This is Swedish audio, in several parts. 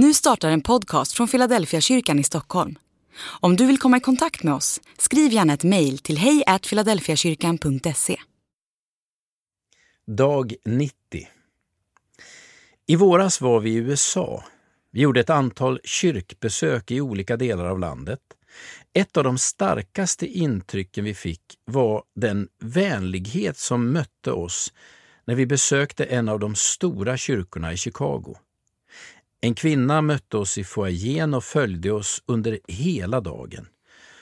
Nu startar en podcast från Philadelphia kyrkan i Stockholm. Om du vill komma i kontakt med oss, skriv gärna ett mejl till hejfiladelfiakyrkan.se. Dag 90 I våras var vi i USA. Vi gjorde ett antal kyrkbesök i olika delar av landet. Ett av de starkaste intrycken vi fick var den vänlighet som mötte oss när vi besökte en av de stora kyrkorna i Chicago. En kvinna mötte oss i foajén och följde oss under hela dagen.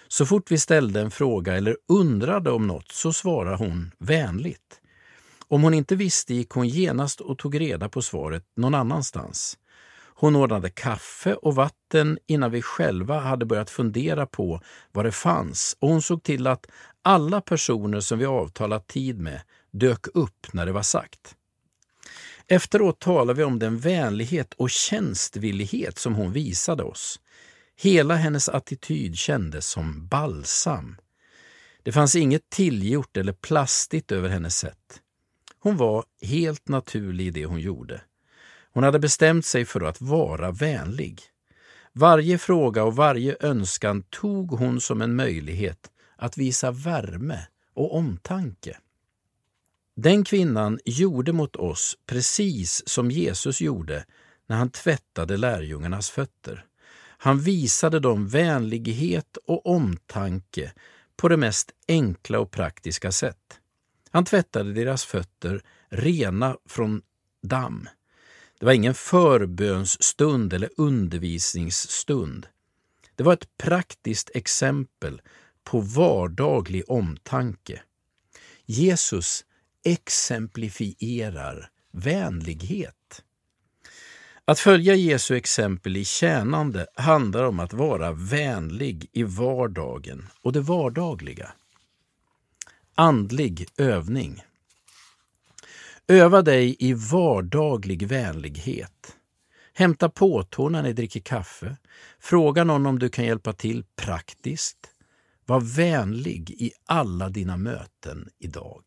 Så fort vi ställde en fråga eller undrade om något så svarade hon vänligt. Om hon inte visste gick hon genast och tog reda på svaret någon annanstans. Hon ordnade kaffe och vatten innan vi själva hade börjat fundera på vad det fanns och hon såg till att alla personer som vi avtalat tid med dök upp när det var sagt. Efteråt talade vi om den vänlighet och tjänstvillighet som hon visade oss. Hela hennes attityd kändes som balsam. Det fanns inget tillgjort eller plastigt över hennes sätt. Hon var helt naturlig i det hon gjorde. Hon hade bestämt sig för att vara vänlig. Varje fråga och varje önskan tog hon som en möjlighet att visa värme och omtanke. Den kvinnan gjorde mot oss precis som Jesus gjorde när han tvättade lärjungarnas fötter. Han visade dem vänlighet och omtanke på det mest enkla och praktiska sätt. Han tvättade deras fötter rena från damm. Det var ingen förbönsstund eller undervisningsstund. Det var ett praktiskt exempel på vardaglig omtanke. Jesus exemplifierar vänlighet. Att följa Jesu exempel i tjänande handlar om att vara vänlig i vardagen och det vardagliga. Andlig övning. Öva dig i vardaglig vänlighet. Hämta påtår när ni dricker kaffe. Fråga någon om du kan hjälpa till praktiskt. Var vänlig i alla dina möten idag.